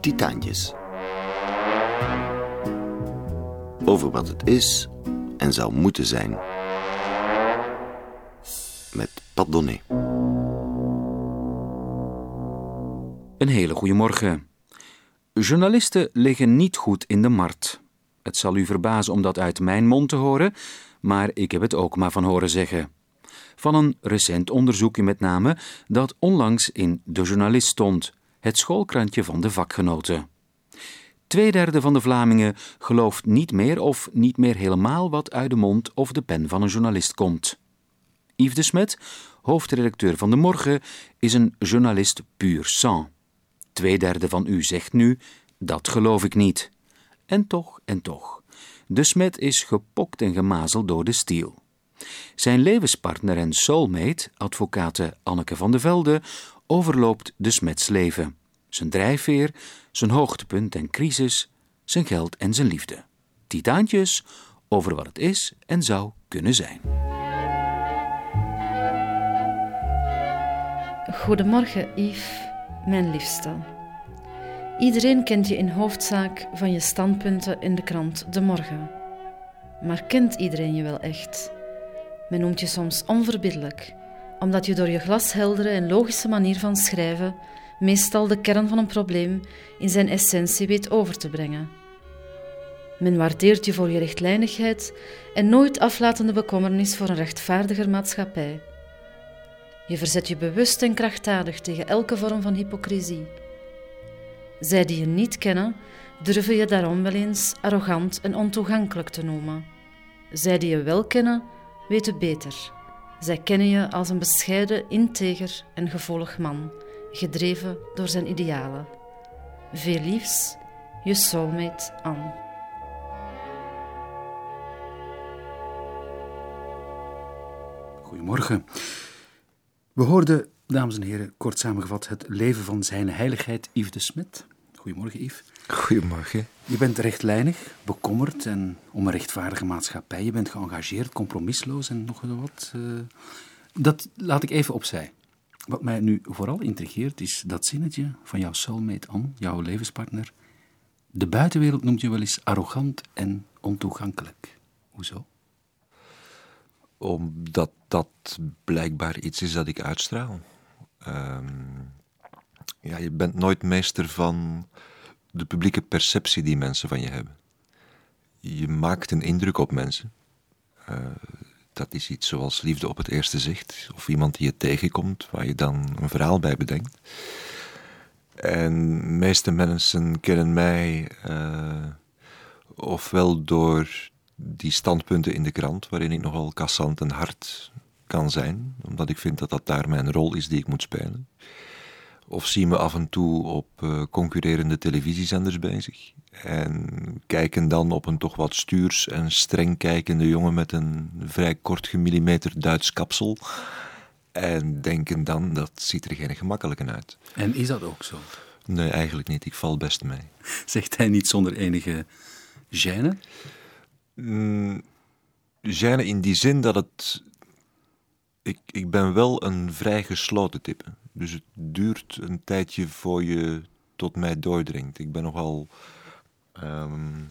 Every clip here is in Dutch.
Titaantjes. Over wat het is en zou moeten zijn. Met Pat Donné. Een hele goede morgen. Journalisten liggen niet goed in de markt. Het zal u verbazen om dat uit mijn mond te horen, maar ik heb het ook maar van horen zeggen. Van een recent onderzoekje met name dat onlangs in De Journalist stond, het schoolkrantje van de vakgenoten. Tweederde van de Vlamingen gelooft niet meer of niet meer helemaal wat uit de mond of de pen van een journalist komt. Yves de Smet, hoofdredacteur van De Morgen, is een journalist puur sang. Tweederde van u zegt nu: dat geloof ik niet. En toch, en toch. De Smet is gepokt en gemazeld door de stiel. Zijn levenspartner en soulmate, advocate Anneke van de Velde, overloopt de Smets leven. Zijn drijfveer, zijn hoogtepunt en crisis, zijn geld en zijn liefde. Titaantjes over wat het is en zou kunnen zijn. Goedemorgen, Yves, mijn liefste. Iedereen kent je in hoofdzaak van je standpunten in de krant De Morgen. Maar kent iedereen je wel echt? Men noemt je soms onverbiddelijk, omdat je door je glasheldere en logische manier van schrijven meestal de kern van een probleem in zijn essentie weet over te brengen. Men waardeert je voor je rechtlijnigheid en nooit aflatende bekommernis voor een rechtvaardiger maatschappij. Je verzet je bewust en krachtdadig tegen elke vorm van hypocrisie. Zij die je niet kennen, durven je daarom wel eens arrogant en ontoegankelijk te noemen. Zij die je wel kennen, weten beter. Zij kennen je als een bescheiden, integer en gevoelig man, gedreven door zijn idealen. Veel liefs, je soulmate Anne. Goedemorgen. We hoorden, dames en heren, kort samengevat het leven van zijn heiligheid Yves de Smet. Goedemorgen, Yves. Goedemorgen. Je bent rechtlijnig, bekommerd en om een rechtvaardige maatschappij. Je bent geëngageerd, compromisloos en nog wat. Uh, dat laat ik even opzij. Wat mij nu vooral intrigeert is dat zinnetje van jouw soulmate Anne, jouw levenspartner. De buitenwereld noemt je wel eens arrogant en ontoegankelijk. Hoezo? Omdat dat blijkbaar iets is dat ik uitstraal. Um, ja, je bent nooit meester van de publieke perceptie die mensen van je hebben. Je maakt een indruk op mensen. Uh, dat is iets zoals liefde op het eerste zicht, of iemand die je tegenkomt, waar je dan een verhaal bij bedenkt. En de meeste mensen kennen mij uh, ofwel door die standpunten in de krant, waarin ik nogal kassant en hard kan zijn, omdat ik vind dat dat daar mijn rol is die ik moet spelen. Of zien we af en toe op uh, concurrerende televisiezenders bezig. En kijken dan op een toch wat stuurs en streng kijkende jongen met een vrij kort gemillimeter Duits kapsel. En denken dan, dat ziet er geen gemakkelijke uit. En is dat ook zo? Nee, eigenlijk niet. Ik val best mee. Zegt hij niet zonder enige gêne? Mm, gêne in die zin dat het... Ik, ik ben wel een vrij gesloten type. Dus het duurt een tijdje voor je tot mij doordringt. Ik ben nogal um,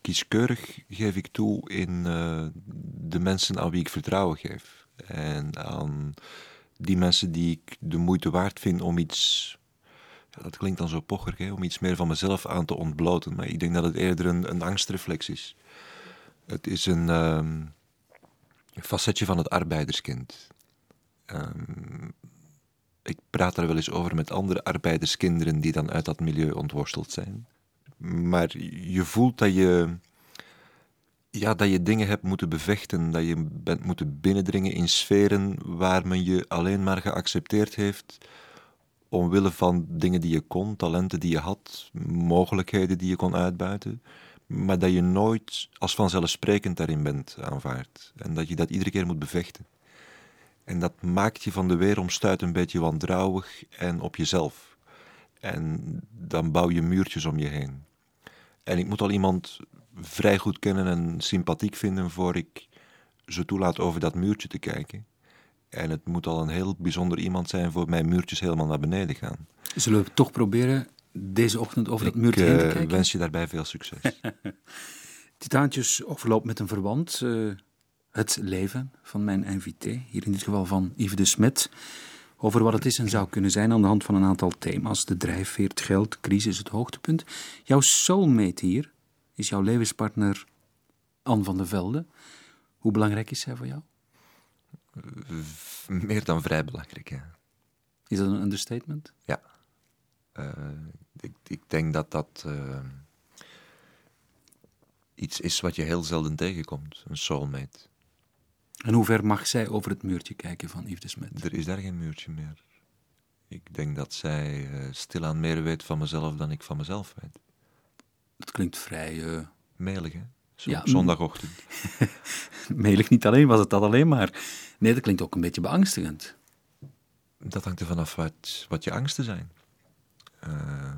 kieskeurig, geef ik toe, in uh, de mensen aan wie ik vertrouwen geef. En aan die mensen die ik de moeite waard vind om iets. Dat klinkt dan zo pocherig, hè, om iets meer van mezelf aan te ontbloten. Maar ik denk dat het eerder een, een angstreflex is. Het is een um, facetje van het arbeiderskind. Um, ik praat daar wel eens over met andere arbeiderskinderen die dan uit dat milieu ontworsteld zijn. Maar je voelt dat je, ja, dat je dingen hebt moeten bevechten, dat je bent moeten binnendringen in sferen waar men je alleen maar geaccepteerd heeft omwille van dingen die je kon, talenten die je had, mogelijkheden die je kon uitbuiten, maar dat je nooit als vanzelfsprekend daarin bent aanvaard en dat je dat iedere keer moet bevechten. En dat maakt je van de weeromstuit een beetje wantrouwig en op jezelf. En dan bouw je muurtjes om je heen. En ik moet al iemand vrij goed kennen en sympathiek vinden voor ik ze toelaat over dat muurtje te kijken. En het moet al een heel bijzonder iemand zijn voor mijn muurtjes helemaal naar beneden gaan. Zullen we toch proberen deze ochtend over Ik het muurtje heen te eh, kijken? wens je daarbij veel succes. Titaantjes overloopt met een verwant eh, het leven van mijn invité, hier in dit geval van Yves de Smet, over wat het is en zou kunnen zijn aan de hand van een aantal thema's. De drijfveer, het geld, crisis, het hoogtepunt. Jouw soulmate hier is jouw levenspartner Anne van der Velde. Hoe belangrijk is zij voor jou? Meer dan vrij belangrijk, ja. Is dat een understatement? Ja. Eh, ik, ik denk dat dat eh, iets is wat je heel zelden tegenkomt, een soulmate. En hoe ver mag zij over het muurtje kijken van Yves de Smet? Er is daar geen muurtje meer. Ik denk dat zij eh, stilaan meer weet van mezelf dan ik van mezelf weet. Dat klinkt vrij uh, Melig, hè? Zo- Ja, zondagochtend. melig. Niet alleen was het dat alleen maar. Nee, dat klinkt ook een beetje beangstigend. Dat hangt er vanaf wat, wat je angsten zijn. Eh,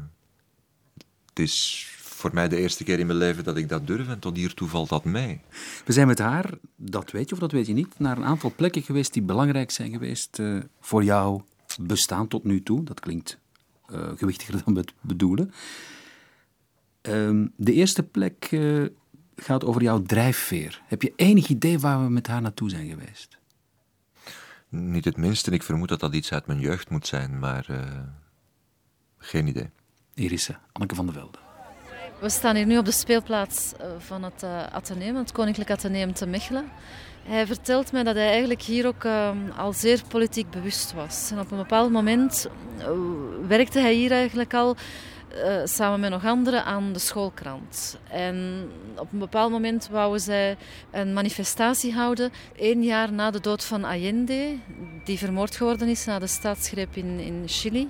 het is voor mij de eerste keer in mijn leven dat ik dat durf en tot hiertoe valt dat mee. We zijn met haar, dat weet je of dat weet je niet, naar een aantal plekken geweest die belangrijk zijn geweest eh, voor jouw bestaan tot nu toe. Dat klinkt eh, gewichtiger dan we het bedoelen. Ehm, de eerste plek eh, gaat over jouw drijfveer. Heb je enig idee waar we met haar naartoe zijn geweest? Niet het minste, ik vermoed dat dat iets uit mijn jeugd moet zijn, maar geen idee. Hier is ze, Anneke van der Velde. We staan hier nu op de speelplaats eh, van het uh, Atheneum, het Koninklijk Atheneum te Mechelen. Hij vertelt mij dat hij eigenlijk hier ook uh, al zeer politiek bewust was. En op een bepaald moment werkte hij hier eigenlijk al samen met nog anderen aan de schoolkrant. En op een bepaald moment wouden zij een manifestatie houden, één jaar na de dood van Allende, die vermoord geworden is na de staatsgreep in, in Chili.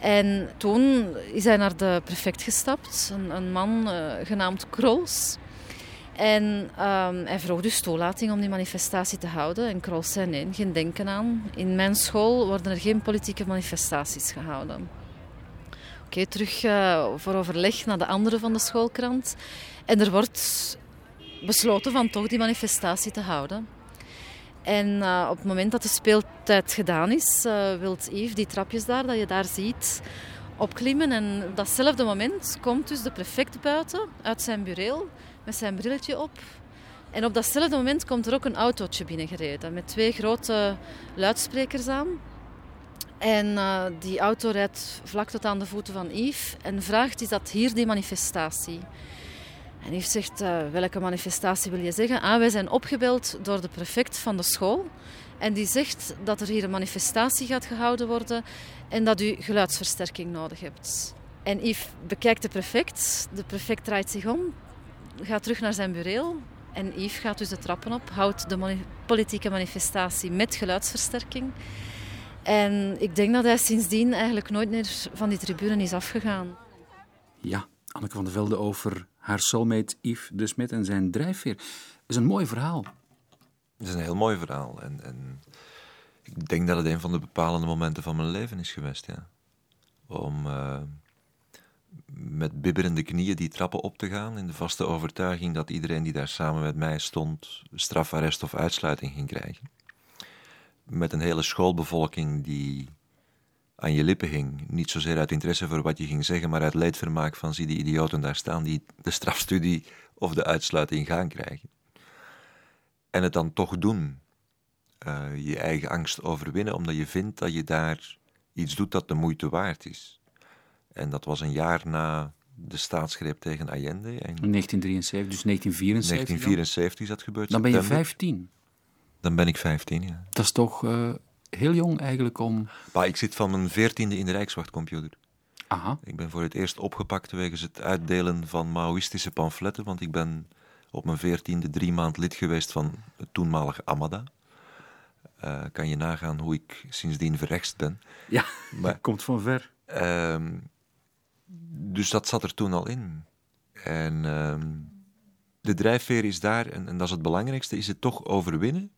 En toen is hij naar de prefect gestapt, een, een man uh, genaamd Krols. En um, hij vroeg dus toelating om die manifestatie te houden. En Krols zei nee, geen denken aan. In mijn school worden er geen politieke manifestaties gehouden. Oké, terug uh, voor overleg naar de anderen van de schoolkrant. En er wordt besloten van toch die manifestatie te houden. En uh, op het moment dat de speeltijd gedaan is, uh, wil Yves die trapjes daar, dat je daar ziet, opklimmen. En op datzelfde moment komt dus de prefect buiten uit zijn bureau met zijn brilletje op. En op datzelfde moment komt er ook een autootje binnengereden met twee grote luidsprekers aan. En uh, die auto rijdt vlak tot aan de voeten van Yves en vraagt: Is dat hier die manifestatie? En Yves zegt, uh, welke manifestatie wil je zeggen? Ah, wij zijn opgebeld door de prefect van de school. En die zegt dat er hier een manifestatie gaat gehouden worden en dat u geluidsversterking nodig hebt. En Yves bekijkt de prefect. De prefect draait zich om, gaat terug naar zijn bureau. En Yves gaat dus de trappen op, houdt de politieke manifestatie met geluidsversterking. En ik denk dat hij sindsdien eigenlijk nooit meer van die tribune is afgegaan. Ja, Anneke van der Velde over haar soulmate Yves de Smet en zijn drijfveer. Dat is een mooi verhaal. Het is een heel mooi verhaal. En, en ik denk dat het een van de bepalende momenten van mijn leven is geweest. Ja. Om uh, met bibberende knieën die trappen op te gaan. In de vaste overtuiging dat iedereen die daar samen met mij stond. strafarrest of uitsluiting ging krijgen. Met een hele schoolbevolking die aan je lippen hing. Niet zozeer uit interesse voor wat je ging zeggen, maar uit leedvermaak van zie die idioten daar staan die de strafstudie of de uitsluiting gaan krijgen. En het dan toch doen. Uh, je eigen angst overwinnen, omdat je vindt dat je daar iets doet dat de moeite waard is. En dat was een jaar na de staatsgreep tegen Allende. En 1973, dus 1974. 1974 is dat gebeurd. Dan ben je september. 15. Dan ben ik 15, ja. Dat is toch uh, heel jong eigenlijk om... Maar ik zit van mijn veertiende in de Rijkswachtcomputer. Aha. Ik ben voor het eerst opgepakt wegens het uitdelen van Maoïstische pamfletten, want ik ben op mijn veertiende drie maand lid geweest van het toenmalige Amada. Uh, kan je nagaan hoe ik sindsdien verrechtst ben. Ja, maar, komt van ver. Uh, dus dat zat er toen al in. En uh, de drijfveer is daar, en, en dat is het belangrijkste, is het toch overwinnen.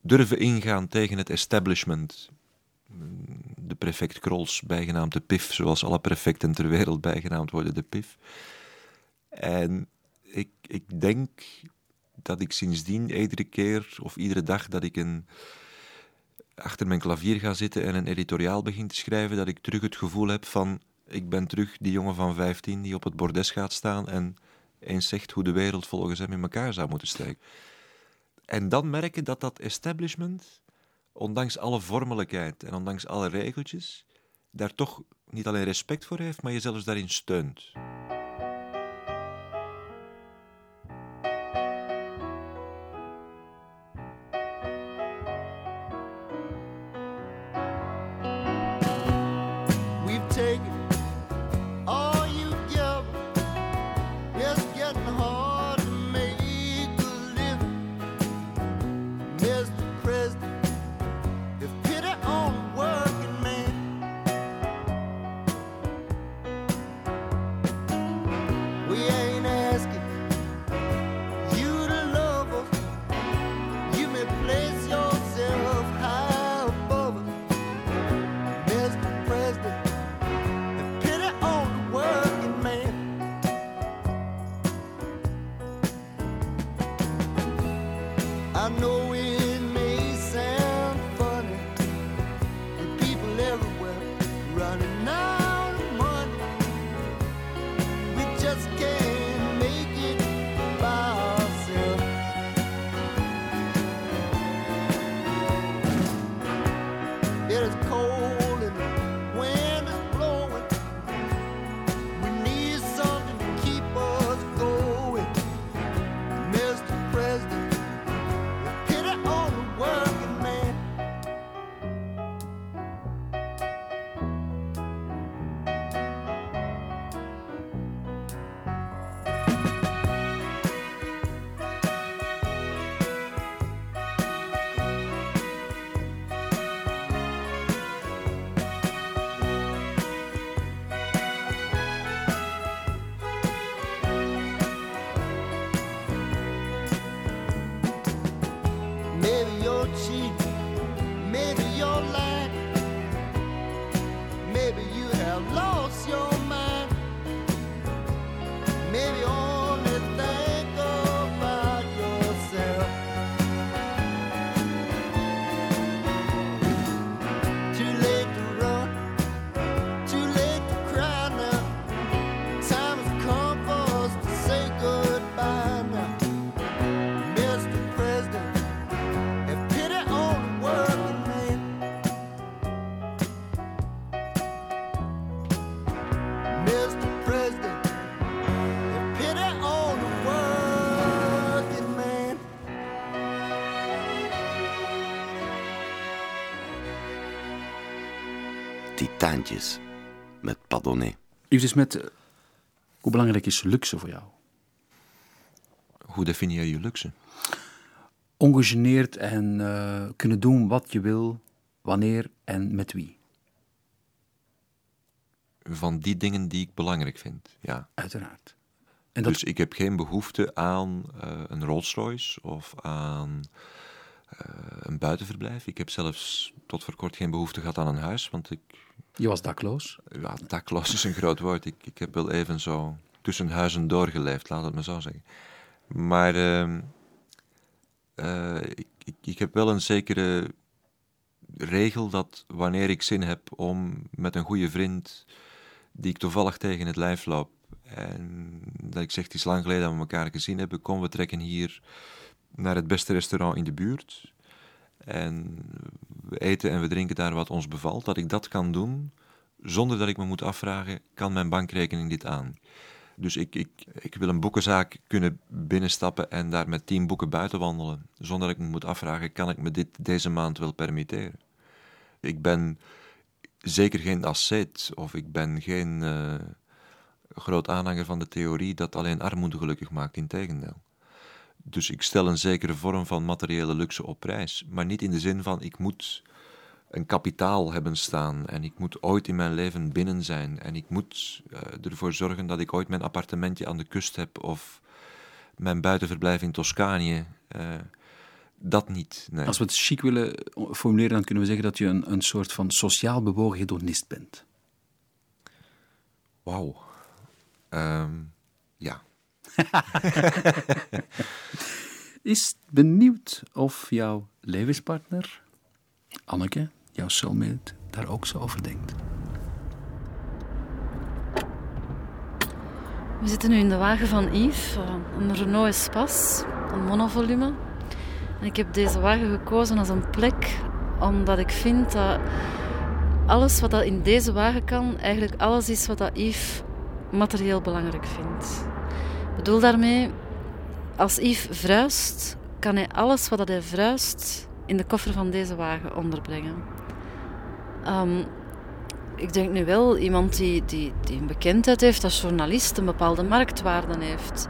Durven ingaan tegen het establishment. De prefect Krols, bijgenaamd de PIF, zoals alle prefecten ter wereld bijgenaamd worden, de PIF. En ik, ik denk dat ik sindsdien iedere keer of iedere dag dat ik een, achter mijn klavier ga zitten en een editoriaal begin te schrijven, dat ik terug het gevoel heb van Ik ben terug die jongen van 15 die op het bordes gaat staan en eens zegt hoe de wereld volgens hem in elkaar zou moeten steken. En dan merken dat dat establishment, ondanks alle vormelijkheid en ondanks alle regeltjes, daar toch niet alleen respect voor heeft, maar je zelfs daarin steunt. Met Padonnet. Yves de Smet, eh, hoe belangrijk is luxe voor jou? Hoe definieer je luxe? Ongegeneerd en eh, kunnen doen wat je wil, wanneer en met wie. Van die dingen die ik belangrijk vind, ja. Uiteraard. En dat, Dus ik heb geen behoefte aan eh, een Rolls Royce of aan een buitenverblijf. Ik heb zelfs tot voor kort geen behoefte gehad aan een huis, want ik, je was dakloos. ja, dakloos is een groot woord. Ik, ik heb wel even zo tussen huizen doorgeleefd, laat het me zo zeggen. Maar ehm, eh, ik, ik, ik heb wel een zekere regel dat wanneer ik zin heb om met een goede vriend, die ik toevallig tegen het lijf loop, en dat ik zeg, het is lang geleden dat we elkaar gezien hebben, kom, we trekken hier naar het beste restaurant in de buurt. En we eten en we drinken daar wat ons bevalt, dat ik dat kan doen zonder dat ik me moet afvragen, kan mijn bankrekening dit aan? Dus ik, ik, ik wil een boekenzaak kunnen binnenstappen en daar met tien boeken buiten wandelen, zonder dat ik me moet afvragen, kan ik me dit deze maand wel permitteren? Ik ben zeker geen asceet of ik ben geen eh, groot aanhanger van de theorie dat alleen armoede gelukkig maakt, integendeel. Dus ik stel een zekere vorm van materiële luxe op prijs, maar niet in de zin van ik moet een kapitaal hebben staan en ik moet ooit in mijn leven binnen zijn en ik moet eh, ervoor zorgen dat ik ooit mijn appartementje aan de kust heb of mijn buitenverblijf in Toscanië. eh, dat niet. Nee. Als we het chic willen formuleren, dan kunnen we zeggen dat je een, een soort van sociaal bewogen hedonist bent. Wauw. Ehm, ja. Is benieuwd of jouw levenspartner, Anneke, jouw soulmate, daar ook zo over denkt. We zitten nu in de wagen van Yves, een Renault Espace, een monovolume. En ik heb deze wagen gekozen als een plek omdat ik vind dat alles wat dat in deze wagen kan, eigenlijk alles is wat dat Yves materieel belangrijk vindt. Bedoel daarmee, als Yves verhuist, kan hij alles wat hij verhuist in de koffer van deze wagen onderbrengen. Ehm, ik denk nu wel iemand die, die, die een bekendheid heeft als journalist, een bepaalde marktwaarde heeft.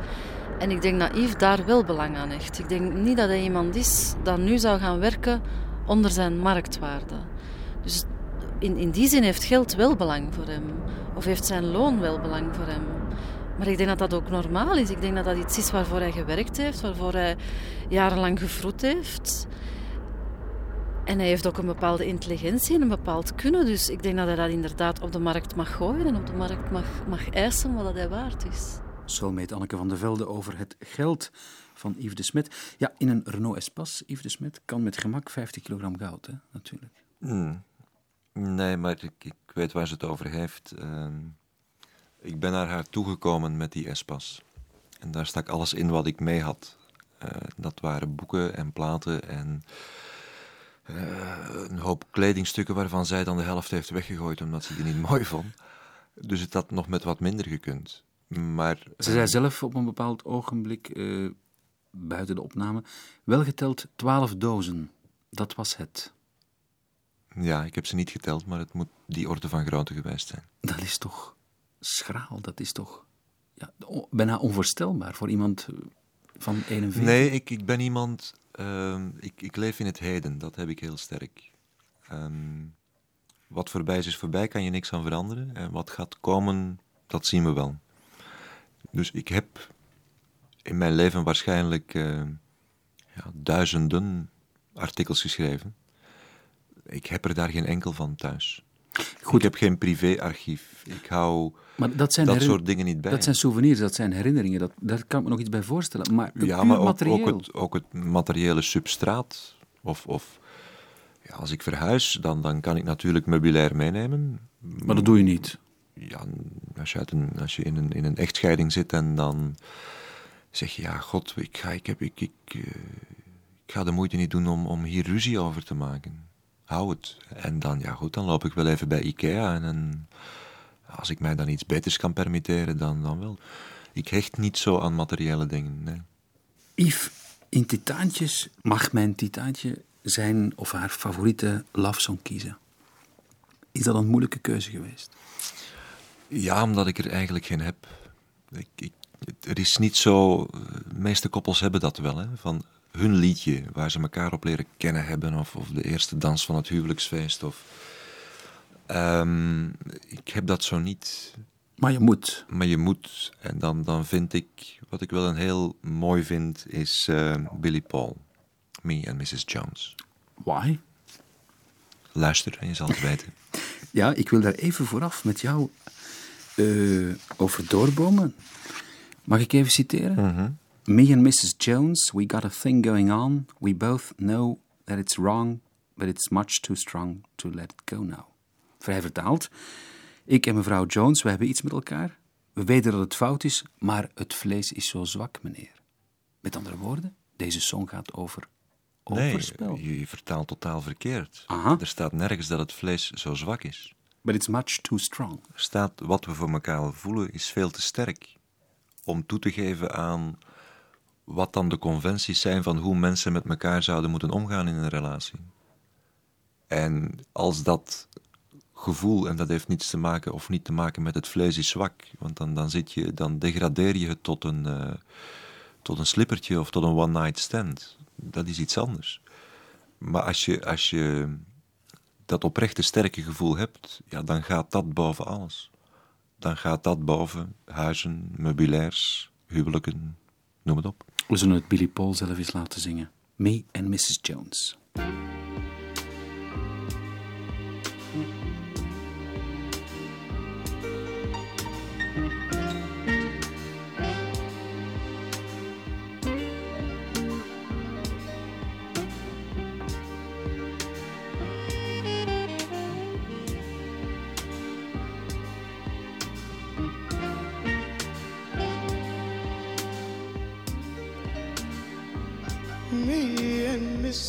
En ik denk dat Yves daar wel belang aan hecht. Ik denk niet dat hij iemand is dat nu zou gaan werken onder zijn marktwaarde. Dus in, in die zin heeft geld wel belang voor hem. Of heeft zijn loon wel belang voor hem. Maar ik denk dat dat ook normaal is. Ik denk dat dat iets is waarvoor hij gewerkt heeft, waarvoor hij jarenlang gevroed heeft. En hij heeft ook een bepaalde intelligentie en een bepaald kunnen. Dus ik denk dat hij dat inderdaad op de markt mag gooien en op de markt mag, mag eisen wat dat hij waard is. Zo meet Anneke van de Velde over het geld van Yves de Smet. Ja, in een Renault Espace, Yves de Smet, kan met gemak 50 kilogram goud, hè, natuurlijk. Hmm. Nee, maar ik, ik weet waar ze het over heeft. Ehm, ik ben naar haar toegekomen met die Espas. En daar stak alles in wat ik mee had. Eh, dat waren boeken en platen en eh, een hoop kledingstukken waarvan zij dan de helft heeft weggegooid omdat ze die niet mooi vond. Dus het had nog met wat minder gekund. Maar Ze zei zelf op een bepaald ogenblik, eh, buiten de opname, wel geteld 12 dozen. Dat was het. ja, ik heb ze niet geteld, maar het moet die orde van grootte geweest zijn. Dat is toch schraal, dat is toch ja, bijna onvoorstelbaar voor iemand eh, van 41. Nee, ik, ik ben iemand. ehm, ik, ik leef in het heden, dat heb ik heel sterk. Ehm, wat voorbij is, is voorbij, kan je niks aan veranderen. En wat gaat komen, dat zien we wel. Dus ik heb in mijn leven waarschijnlijk eh, ja, duizenden artikels geschreven. Ik heb er daar geen enkel van thuis. Goed. Ik heb geen privéarchief. Ik hou Maar dat zijn, dat herin- soort dingen niet bij. dat zijn souvenirs, dat zijn herinneringen. Dat, daar kan ik me nog iets bij voorstellen. Maar Ja, puur maar ook, materieel. ook, het, ook het materiële substraat. Of, of ja, als ik verhuis, dan, dan kan ik natuurlijk meubilair meenemen. Maar dat doe je niet. Ja, als je, uit een, als je in, een, in een echtscheiding zit en dan zeg je, ja, god, ik ga, ik heb, ik, ik, eh, ik ga de moeite niet doen om, om hier ruzie over te maken. Hou het. En dan, ja goed, dan loop ik wel even bij Ikea en, en als ik mij dan iets beters kan permitteren, dan, dan wel. Ik hecht niet zo aan materiële dingen, nee. Yves, in Titaantjes mag mijn Titaantje zijn of haar favoriete love song kiezen. Is dat een moeilijke keuze geweest? Ja, omdat ik er eigenlijk geen heb. Ik, ik, er is niet zo. De meeste koppels hebben dat wel, hè? Van hun liedje waar ze elkaar op leren kennen hebben, of, of de eerste dans van het huwelijksfeest. Of, Ehm, ik heb dat zo niet. Maar je moet. Maar je moet, en dan, dan vind ik, wat ik wel een heel mooi vind, is eh, Billy Paul. Me en Mrs. Jones. Why? Luister en je zal het weten. Ja, ik wil daar even vooraf met jou eh, over doorbomen. Mag ik even citeren? Me and Mrs. Jones, we got a thing going on. We both know that it's wrong, but it's much too strong to let it go now. Vrij vertaald. Ik en mevrouw Jones, we hebben iets met elkaar. We weten dat het fout is, maar het vlees is zo zwak, meneer. Met andere woorden, deze song gaat over overspel. Nee, je, je vertaalt totaal verkeerd. Aha. Er staat nergens dat het vlees zo zwak is. But it's much too strong. Er staat wat we voor elkaar voelen is veel te sterk om toe te geven aan wat dan de conventies zijn van hoe mensen met elkaar zouden moeten omgaan in een relatie. En als dat gevoel, en dat heeft niets te maken of niet te maken met het vlees is zwak, want dan, dan, zit je, dan degradeer je het tot een, eh, tot een slippertje of tot een one-night stand. Dat is iets anders. Maar als je, als je dat oprechte sterke gevoel hebt, ja, dan gaat dat boven alles. Dan gaat dat boven huizen, meubilairs, huwelijken, noem het op. We zullen het Billy Paul zelf eens laten zingen. Me and Mrs. Jones.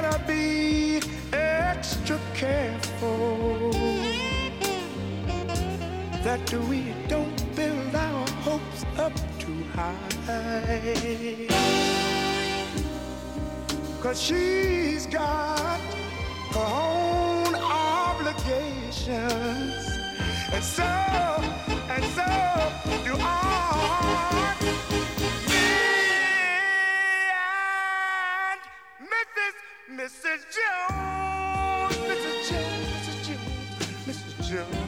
Gotta be extra careful that we don't build our hopes up too high. Cause she's got her own obligations. And so, and so do I. Mrs. Jones, Mrs. Jones, Mrs. Jones, Mrs. Jones.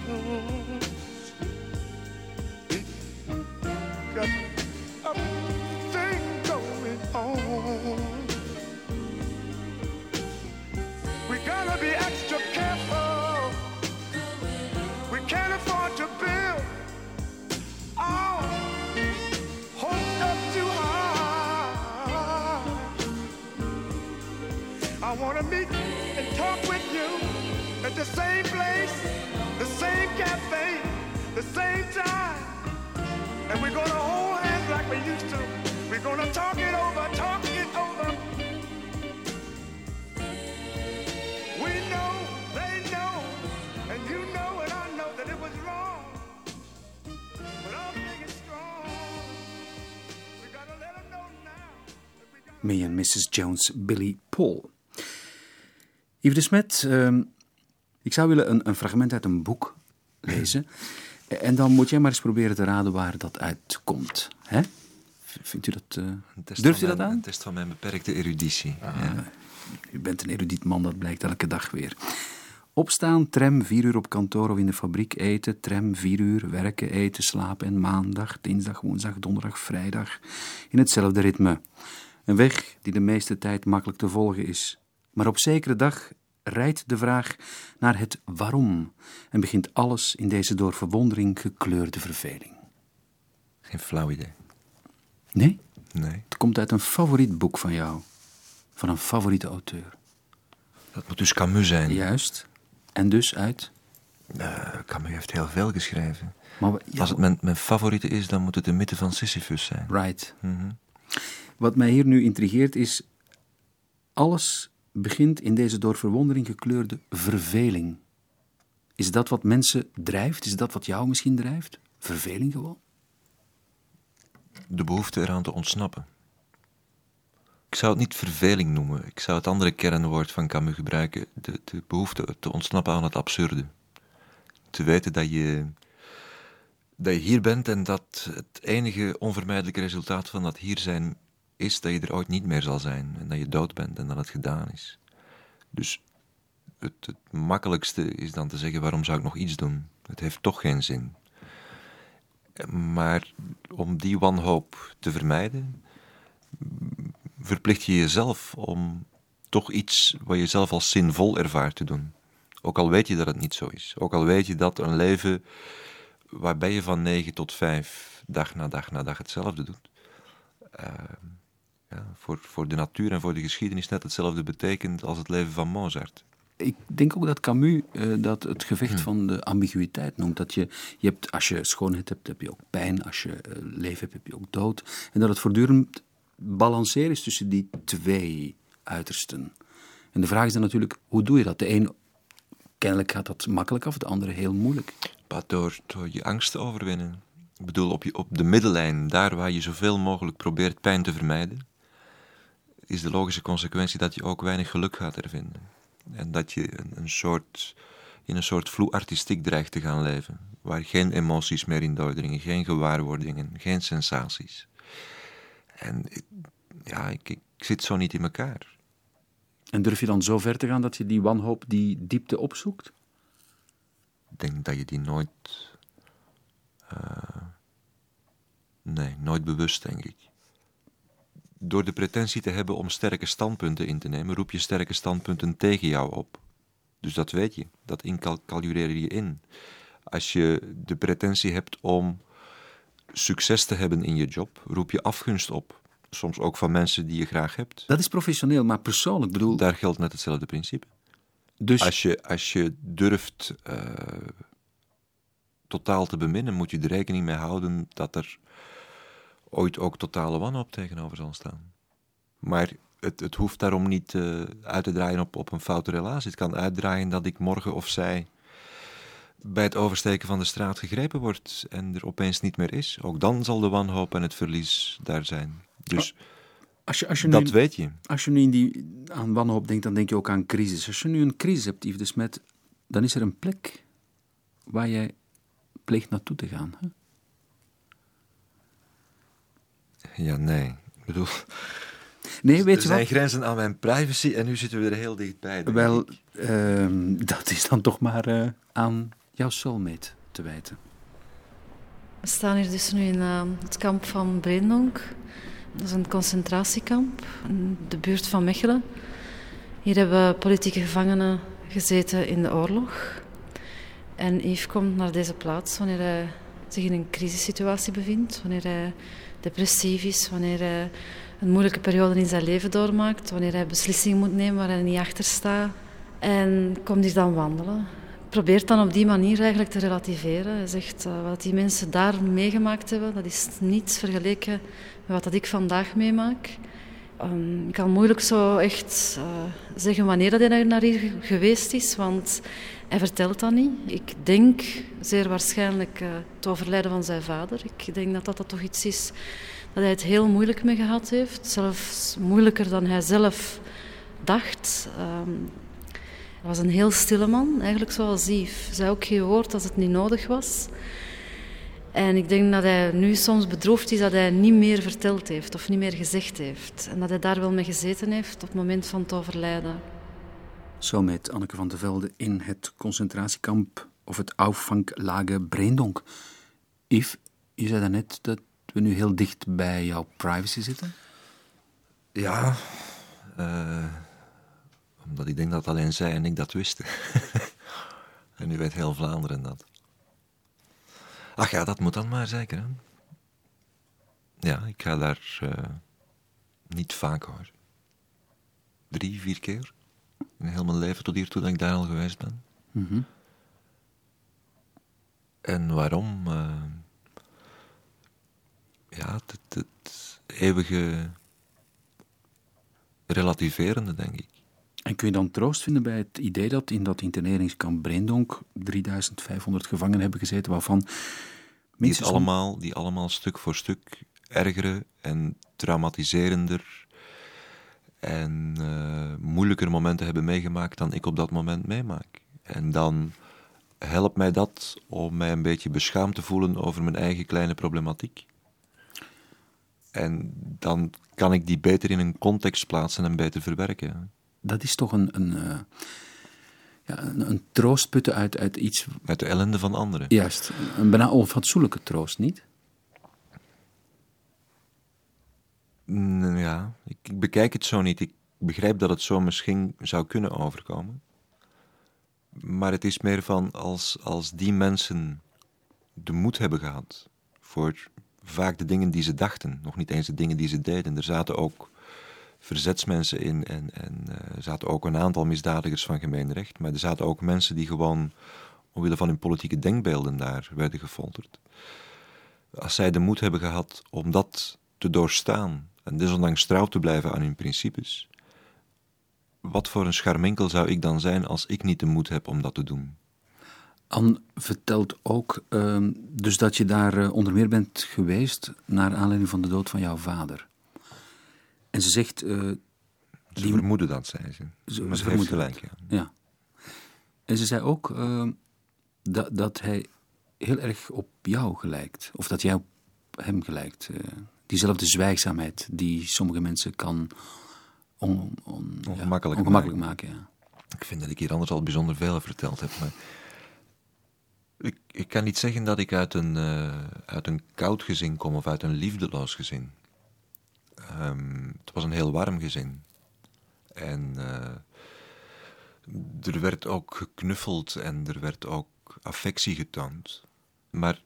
Mrs. Jones, Billy Paul. Yves de Smet, ehm, ik zou willen een, een fragment uit een boek lezen. En dan moet jij maar eens proberen te raden waar dat uitkomt. Hè? Vindt u dat... test durft u dat mijn- aan? Een test van mijn beperkte eruditie. Ja. U bent een erudiet man, dat blijkt elke dag weer. Opstaan, tram, vier uur op kantoor of in de fabriek eten. Tram, vier uur, werken, eten, slapen. En maandag, dinsdag, woensdag, donderdag, vrijdag. In hetzelfde ritme. Een weg die de meeste tijd makkelijk te volgen is. Maar op zekere dag rijdt de vraag naar het waarom. En begint alles in deze door verwondering gekleurde verveling. Geen flauw idee. Nee? Nee. Het komt uit een favoriet boek van jou. Van een favoriete auteur. Dat moet dus Camus zijn. Juist. En dus uit. Eh, Camus heeft heel veel geschreven. Maar ja, Als het mijn, mijn favoriete is, dan moet het de mythe van Sisyphus zijn. Right. Mhm. Wat mij hier nu intrigeert is. Alles begint in deze door verwondering gekleurde verveling. Is dat wat mensen drijft? Is dat wat jou misschien drijft? Verveling gewoon? De behoefte eraan te ontsnappen. Ik zou het niet verveling noemen. Ik zou het andere kernwoord van Camus gebruiken. De, de behoefte te ontsnappen aan het absurde. Te weten dat je, dat je hier bent en dat het enige onvermijdelijke resultaat van dat hier zijn is dat je er ooit niet meer zal zijn. En dat je dood bent en dat het gedaan is. Dus het, het makkelijkste is dan te zeggen: waarom zou ik nog iets doen? Het heeft toch geen zin. Maar om die wanhoop te vermijden, verplicht je jezelf om toch iets wat je zelf als zinvol ervaart te doen. Ook al weet je dat het niet zo is. Ook al weet je dat een leven waarbij je van 9 tot 5 dag na dag na dag hetzelfde doet. eh, ja, voor, voor de natuur en voor de geschiedenis net hetzelfde betekent als het leven van Mozart. Ik denk ook dat Camus eh, dat het gevecht van de ambiguïteit noemt. Dat je, je hebt, als je schoonheid hebt, heb je ook pijn. Als je eh, leven hebt, heb je ook dood. En dat het voortdurend balanceren is tussen die twee uitersten. En de vraag is dan natuurlijk, hoe doe je dat? De een, kennelijk gaat dat makkelijk af, de andere heel moeilijk. Maar door, door je angst te overwinnen. Ik bedoel, op, je, op de middellijn, daar waar je zoveel mogelijk probeert pijn te vermijden, is de logische consequentie dat je ook weinig geluk gaat ervinden. En dat je een, een soort, in een soort vloe artistiek dreigt te gaan leven, waar geen emoties meer in doordringen, geen gewaarwordingen, geen sensaties. En ik- ja, ik, ik zit zo niet in elkaar. En durf je dan zo ver te gaan dat je die wanhoop, die diepte opzoekt? Ik denk dat je die nooit. eh, nee, nooit bewust, denk ik. Door de pretentie te hebben om sterke standpunten in te nemen, roep je sterke standpunten tegen jou op. Dus dat weet je, dat incalculeer je in. Als je de pretentie hebt om succes te hebben in je job, roep je afgunst op. Soms ook van mensen die je graag hebt. Dat is professioneel, maar persoonlijk bedoel. Daar geldt net hetzelfde principe. Dus Als je, als je durft eh, totaal te beminnen, moet je er rekening mee houden dat er ooit ook totale wanhoop tegenover zal staan. Maar het, het hoeft daarom niet eh, uit te draaien op, op een foute relatie. Het kan uitdraaien dat ik morgen of zij bij het oversteken van de straat gegrepen wordt en er opeens niet meer is. Ook dan zal de wanhoop en het verlies daar zijn. Dus als je, als je nu, dat weet je. Als je nu in die, aan wanhoop denkt, dan denk je ook aan crisis. Als je nu een crisis hebt, Yves de Smet, dan is er een plek waar jij pleegt naartoe te gaan. Hè? Ja, nee. Ik bedoel, Nee, weet er je zijn wat? grenzen aan mijn privacy en nu zitten we er heel dichtbij. Wel, ehm, dat is dan toch maar eh, aan jouw soulmate te wijten. We staan hier dus nu in eh, het kamp van Breendonk. Dat is een concentratiekamp in de buurt van Mechelen. Hier hebben politieke gevangenen gezeten in de oorlog. En Yves komt naar deze plaats wanneer hij zich in een crisissituatie bevindt, wanneer hij depressief is, wanneer hij een moeilijke periode in zijn leven doormaakt, wanneer hij beslissingen moet nemen waar hij niet achter staat. En komt hier dan wandelen. Probeert dan op die manier eigenlijk te relativeren. Hij zegt eh, wat die mensen daar meegemaakt hebben, dat is niets vergeleken met wat dat ik vandaag meemaak. Ehm, ik kan moeilijk zo echt eh, zeggen wanneer dat hij naar hier geweest is, want hij vertelt dat niet. Ik denk zeer waarschijnlijk eh, het overlijden van zijn vader. Ik denk dat dat, toch iets is dat hij het heel moeilijk mee gehad heeft. Zelfs moeilijker dan hij zelf dacht. Ehm, hij was een heel stille man, eigenlijk zoals Yves. Zei ook geen woord als het niet nodig was. En ik denk dat hij nu soms bedroefd is dat hij niet meer verteld heeft of niet meer gezegd heeft. En dat hij daar wel mee gezeten heeft op het moment van het overlijden. Soulmate Anneke van de Velde in het concentratiekamp of het Auffanglager Breendonk. Yves, je zei daarnet dat we nu heel dicht bij jouw privacy zitten. Ja, eh, omdat ik denk dat alleen zij en ik dat wisten. en nu weet heel Vlaanderen dat. Ach ja, dat moet dan maar zeker. Hè? Ja, ik ga daar eh, niet vaak hoor. Drie, vier keer. In heel mijn leven tot hiertoe dat ik daar al geweest ben. En waarom? Eh, ja, het, het, het eeuwige relativerende, denk ik. En kun je dan troost vinden bij het idee dat in dat interneringskamp Breendonk 3500 gevangenen hebben gezeten, waarvan Die, minstens allemaal, die allemaal stuk voor stuk ergere en traumatiserender en eh, moeilijker momenten hebben meegemaakt dan ik op dat moment meemaak. En dan helpt mij dat om mij een beetje beschaamd te voelen over mijn eigen kleine problematiek. En dan kan ik die beter in een context plaatsen en beter verwerken. dat is toch een, een, eh, ja, een, een troost putten uit, uit iets, Uit de ellende van anderen. juist, een bijna onfatsoenlijke troost, niet? Mm, Ja, ik, ik bekijk het zo niet. Ik begrijp dat het zo misschien zou kunnen overkomen. Maar het is meer van als, als die mensen de moed hebben gehad voor vaak de dingen die ze dachten, nog niet eens de dingen die ze deden. Er zaten ook verzetsmensen in en, en eh, er zaten ook een aantal misdadigers van gemeen recht, maar er zaten ook mensen die gewoon omwille van hun politieke denkbeelden daar werden gefolterd. Als zij de moed hebben gehad om dat te doorstaan en desondanks trouw te blijven aan hun principes, wat voor een scharminkel zou ik dan zijn als ik niet de moed heb om dat te doen? Anne vertelt ook ehm, dus dat je daar eh, onder meer bent geweest naar aanleiding van de dood van jouw vader. En ze zegt... eh, Ze Die- vermoeden dat, zei ze. Ze- maar ze ze heeft gelijk, ja. Ja. En ze zei ook ehm, dat, dat hij heel erg op jou gelijkt. Of dat jij op hem gelijkt. Diezelfde zwijgzaamheid die sommige mensen kan on, on- ja, Ongemakkelijk ongemakkelijk maken. ja. Ik vind dat ik hier anders al bijzonder veel verteld heb, maar... Ik, ik kan niet zeggen dat ik uit een, eh, uit een koud gezin kom of uit een liefdeloos gezin. Ehm, het was een heel warm gezin. En eh, er werd ook geknuffeld en er werd ook affectie getoond. Maar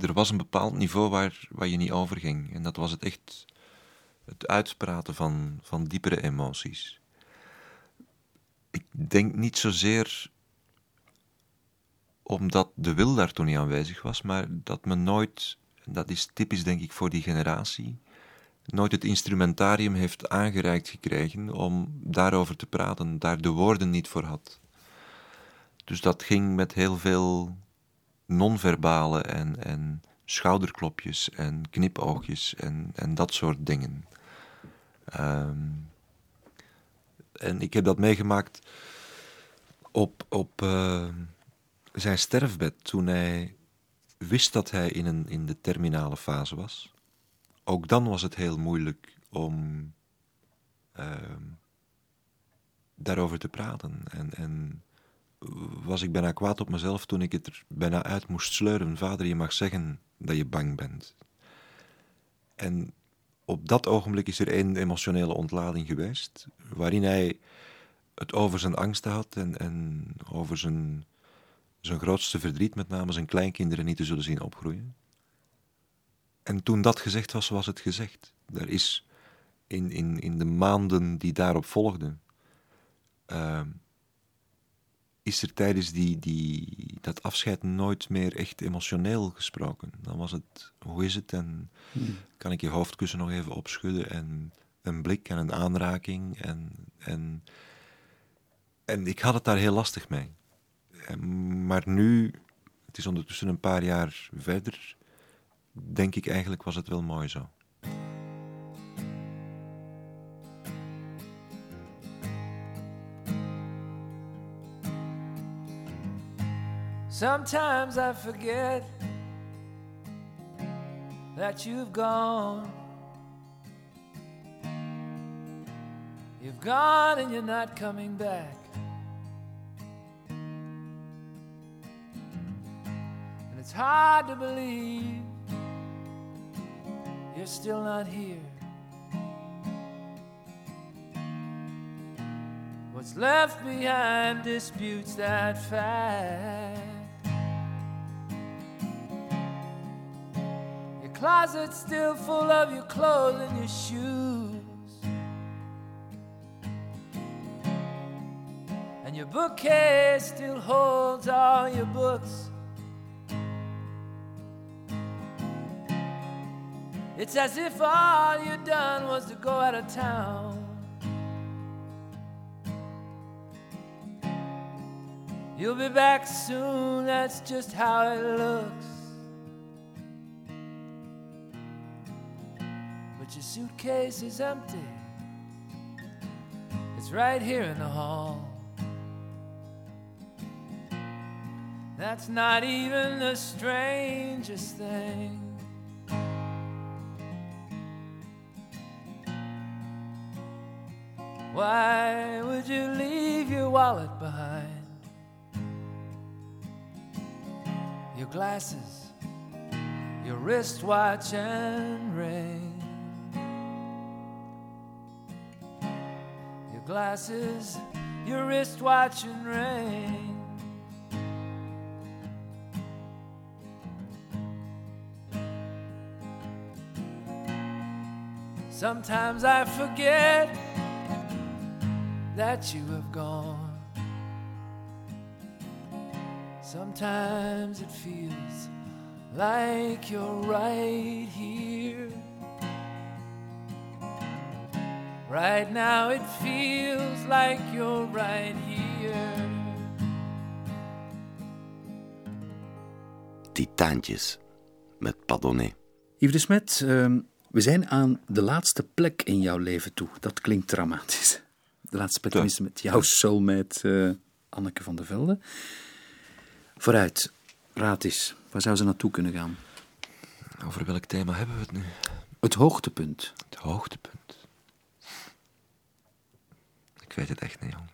er was een bepaald niveau waar, waar je niet over ging. En dat was het echt het uitspraten van, van diepere emoties ik denk niet zozeer omdat de wil daar toen niet aanwezig was, maar dat men nooit, dat is typisch denk ik voor die generatie, nooit het instrumentarium heeft aangereikt gekregen om daarover te praten, daar de woorden niet voor had. Dus dat ging met heel veel non-verbale en, en schouderklopjes en knipoogjes en, en dat soort dingen. Ehm, en ik heb dat meegemaakt op, op eh, zijn sterfbed toen hij wist dat hij in, een, in de terminale fase was. Ook dan was het heel moeilijk om ehm, daarover te praten. En, en was ik bijna kwaad op mezelf toen ik het er bijna uit moest sleuren. Vader, je mag zeggen dat je bang bent. En op dat ogenblik is er één emotionele ontlading geweest, waarin hij het over zijn angsten had en, en over zijn, zijn grootste verdriet, met name zijn kleinkinderen niet te zullen zien opgroeien. En toen dat gezegd was, was het gezegd. Er is in, in, in de maanden die daarop volgden, ehm, is er tijdens die, die, dat afscheid nooit meer echt emotioneel gesproken. Dan was het, hoe is het en kan ik je hoofdkussen nog even opschudden en een blik en een aanraking. En, en, en ik had het daar heel lastig mee. En- Maar nu, het is ondertussen een paar jaar verder, denk ik eigenlijk was het wel mooi zo. Sometimes I forget that you've gone. You've gone and you're not coming back. And it's hard to believe you're still not here. What's left behind disputes that fact. Your closet's still full of your clothes and your shoes. And your bookcase still holds all your books. It's as if all you done was to go out of town. You'll be back soon, that's just how it looks. But your suitcase is empty. It's right here in the hall. That's not even the strangest thing. Why would you leave your wallet behind? Your glasses, your wristwatch and ring. glasses, your wristwatch and ring. Sometimes I forget that you have gone. Sometimes it feels like you're right here. Right now it feels like you're right here. Titaantjes met Padonnet. Yves de Smet, ehm, we zijn aan de laatste plek in jouw leven toe. Dat klinkt dramatisch. De laatste plek tenminste met jouw soulmate eh, Anneke van der Velde. Vooruit, raad eens. Waar zou ze naartoe kunnen gaan? Over welk thema hebben we het nu? Het hoogtepunt. Het hoogtepunt. Weet het echt niet, jong.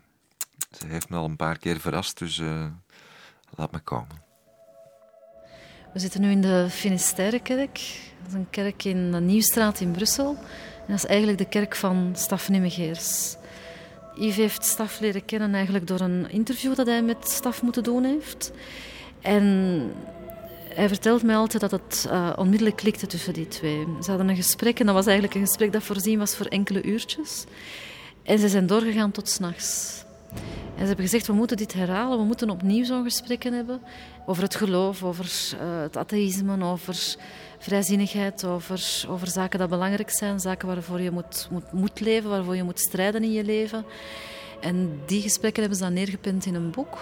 Ze heeft me al een paar keer verrast, dus eh, laat me komen. We zitten nu in de Finistèrekerk. Dat is een kerk in de Nieuwstraat in Brussel. En dat is eigenlijk de kerk van Staf Nimmegeers. Yves heeft Staf leren kennen eigenlijk door een interview dat hij met Staf moeten doen heeft. En hij vertelt mij altijd dat het eh, onmiddellijk klikte tussen die twee. Ze hadden een gesprek en dat was eigenlijk een gesprek dat voorzien was voor enkele uurtjes. En ze zijn doorgegaan tot s'nachts. En ze hebben gezegd, we moeten dit herhalen, we moeten opnieuw zo'n gesprekken hebben over het geloof, over eh, het atheïsme, over vrijzinnigheid, over, over zaken die belangrijk zijn, zaken waarvoor je moet, moet, moet leven, waarvoor je moet strijden in je leven. En die gesprekken hebben ze dan neergepend in een boek.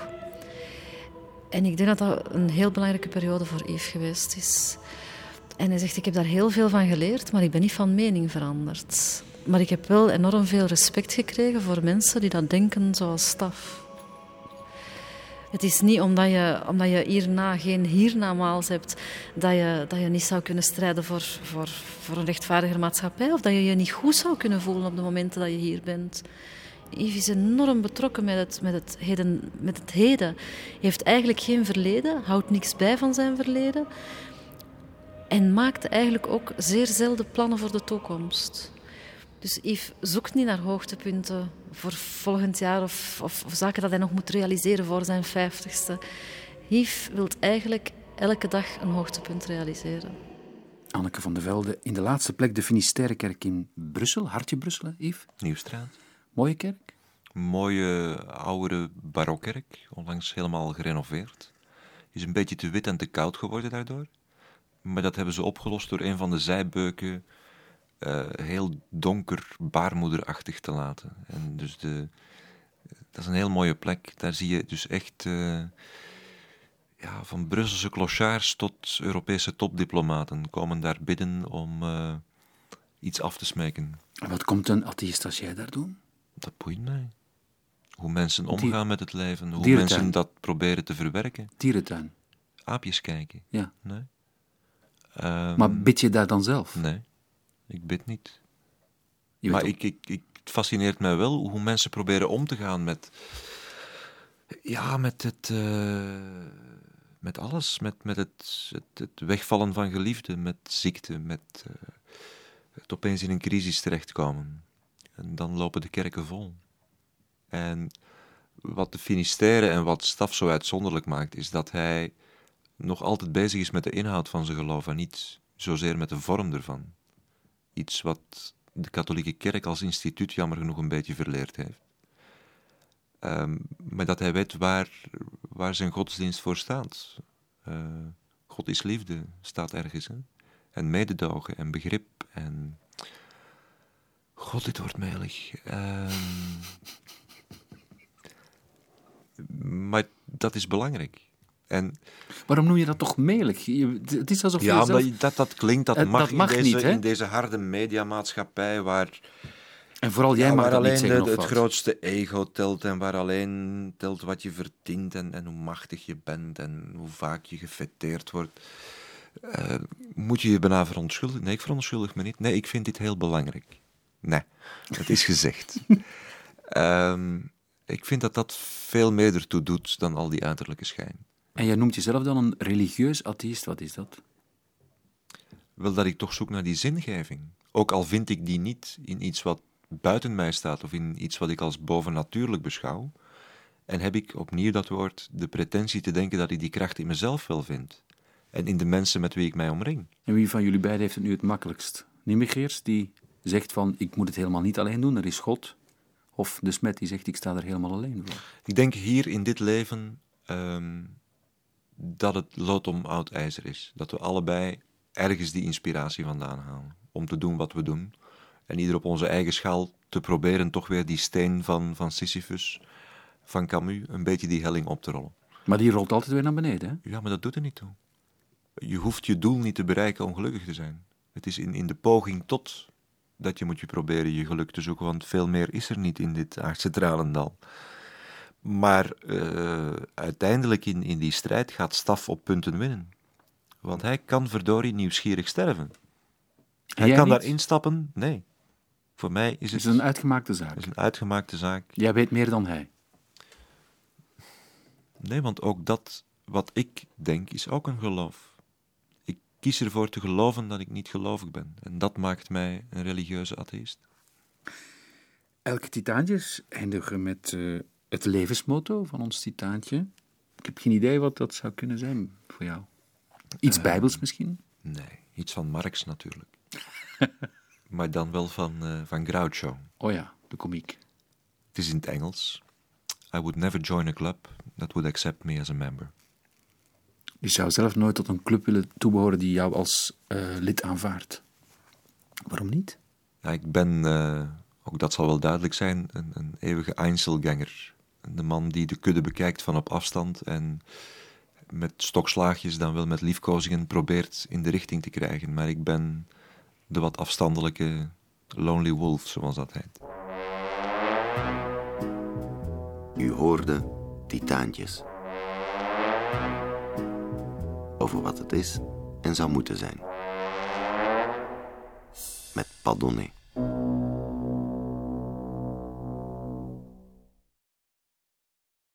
En ik denk dat dat een heel belangrijke periode voor Yves geweest is. En hij zegt, ik heb daar heel veel van geleerd, maar ik ben niet van mening veranderd. Maar ik heb wel enorm veel respect gekregen voor mensen die dat denken zoals Staf. Het is niet omdat je, omdat je hierna geen hiernamaals hebt, dat je, dat je niet zou kunnen strijden voor, voor, voor een rechtvaardiger maatschappij. Of dat je je niet goed zou kunnen voelen op de momenten dat je hier bent. Yves is enorm betrokken met het, met, het heden, met het heden. Hij heeft eigenlijk geen verleden, houdt niks bij van zijn verleden. En maakt eigenlijk ook zeer zelden plannen voor de toekomst. Dus Yves zoekt niet naar hoogtepunten voor volgend jaar of, of, of zaken dat hij nog moet realiseren voor zijn vijftigste. Yves wil eigenlijk elke dag een hoogtepunt realiseren. Anneke van der Velde, in de laatste plek de Finistèrekerk in Brussel. Hartje Brussel, Yves. Nieuwstraat. Mooie kerk. Mooie oude barokkerk, onlangs helemaal gerenoveerd. Is een beetje te wit en te koud geworden daardoor. Maar dat hebben ze opgelost door een van de zijbeuken eh, heel donker, baarmoederachtig te laten. En dus de, dat is een heel mooie plek. Daar zie je dus echt eh, ja, van Brusselse clochards tot Europese topdiplomaten komen daar bidden om eh, iets af te smeken. En wat komt een atheïst als jij daar doen? Dat boeit mij. Hoe mensen omgaan met het leven, hoe Dierentuin. mensen dat proberen te verwerken. Dierentuin. Aapjes kijken. Ja. Nee. Ehm, Maar bid je daar dan zelf? Nee, ik bid niet. Je maar ik, ik, ik, het fascineert mij wel hoe mensen proberen om te gaan met. Ja, met het. eh, met alles. Met, met het, het, het wegvallen van geliefden, met ziekte, met eh, het opeens in een crisis terechtkomen. En dan lopen de kerken vol. En wat de Finisterre en wat Staf zo uitzonderlijk maakt, is dat hij nog altijd bezig is met de inhoud van zijn geloof en niet zozeer met de vorm ervan. Iets wat de katholieke kerk als instituut jammer genoeg een beetje verleerd heeft. Ehm, maar dat hij weet waar, waar zijn godsdienst voor staat. Eh, God is liefde, staat ergens. Hè? En mededogen en begrip en... God, dit wordt melig. Ehm, maar dat is belangrijk. En Waarom noem je dat toch melig? Je- het is alsof ja, je zelf... dat, dat klinkt, dat Eh, mag, dat mag in, deze, niet, in deze harde mediamaatschappij waar, En vooral jij ja, waar dat niet alleen zeggen de- het grootste ego telt en waar alleen telt wat je verdient en, en hoe machtig je bent en hoe vaak je gefeteerd wordt. Eh, moet je je bijna verontschuldigen? Nee, ik verontschuldig me niet. Nee, ik vind dit heel belangrijk. Nee, het is gezegd. Ehm, ik vind dat dat veel meer ertoe doet dan al die uiterlijke schijn. En jij noemt jezelf dan een religieus atheïst. Wat is dat? Wel dat ik toch zoek naar die zingeving. Ook al vind ik die niet in iets wat buiten mij staat of in iets wat ik als bovennatuurlijk beschouw. En heb ik opnieuw dat woord de pretentie te denken dat ik die kracht in mezelf wel vind. En in de mensen met wie ik mij omring. En wie van jullie beiden heeft het nu het makkelijkst? Nimmigeers, die zegt van ik moet het helemaal niet alleen doen, er is God. Of de smet die zegt ik sta er helemaal alleen voor. Ik denk hier in dit leven ehm, dat het lood om oud ijzer is. Dat we allebei ergens die inspiratie vandaan halen. Om te doen wat we doen. En ieder op onze eigen schaal te proberen toch weer die steen van, van Sisyphus, van Camus, een beetje die helling op te rollen. Maar die rolt altijd weer naar beneden. Hè? Ja, maar dat doet er niet toe. Je hoeft je doel niet te bereiken om gelukkig te zijn. Het is in, in de poging tot dat je moet je proberen je geluk te zoeken, want veel meer is er niet in dit aardse tralendal. Maar eh, uiteindelijk in, in die strijd gaat Staf op punten winnen. Want hij kan verdorie nieuwsgierig sterven. Hij Jij kan niet? daarin stappen? Nee. Voor mij is Het het, is een uitgemaakte zaak. is een uitgemaakte zaak. Jij weet meer dan hij. Nee, want ook dat wat ik denk is ook een geloof. Ik kies ervoor te geloven dat ik niet gelovig ben. En dat maakt mij een religieuze atheïst. Elke titaantjes eindigen met eh, het levensmotto van ons titaantje. Ik heb geen idee wat dat zou kunnen zijn voor jou. Iets bijbels misschien? Nee, iets van Marx natuurlijk. maar dan wel van, eh, van Groucho. Oh ja, de komiek. Het is in het Engels. I would never join a club that would accept me as a member. Je zou zelf nooit tot een club willen toebehoren die jou als eh, lid aanvaardt. Waarom niet? Ja, ik ben, eh, ook dat zal wel duidelijk zijn, een, een eeuwige Einzelganger. De man die de kudde bekijkt van op afstand en met stokslaagjes, dan wel met liefkozingen, probeert in de richting te krijgen. Maar ik ben de wat afstandelijke Lonely Wolf, zoals dat heet. U hoorde Titaantjes. Over wat het is en zou moeten zijn. Met Padonnet.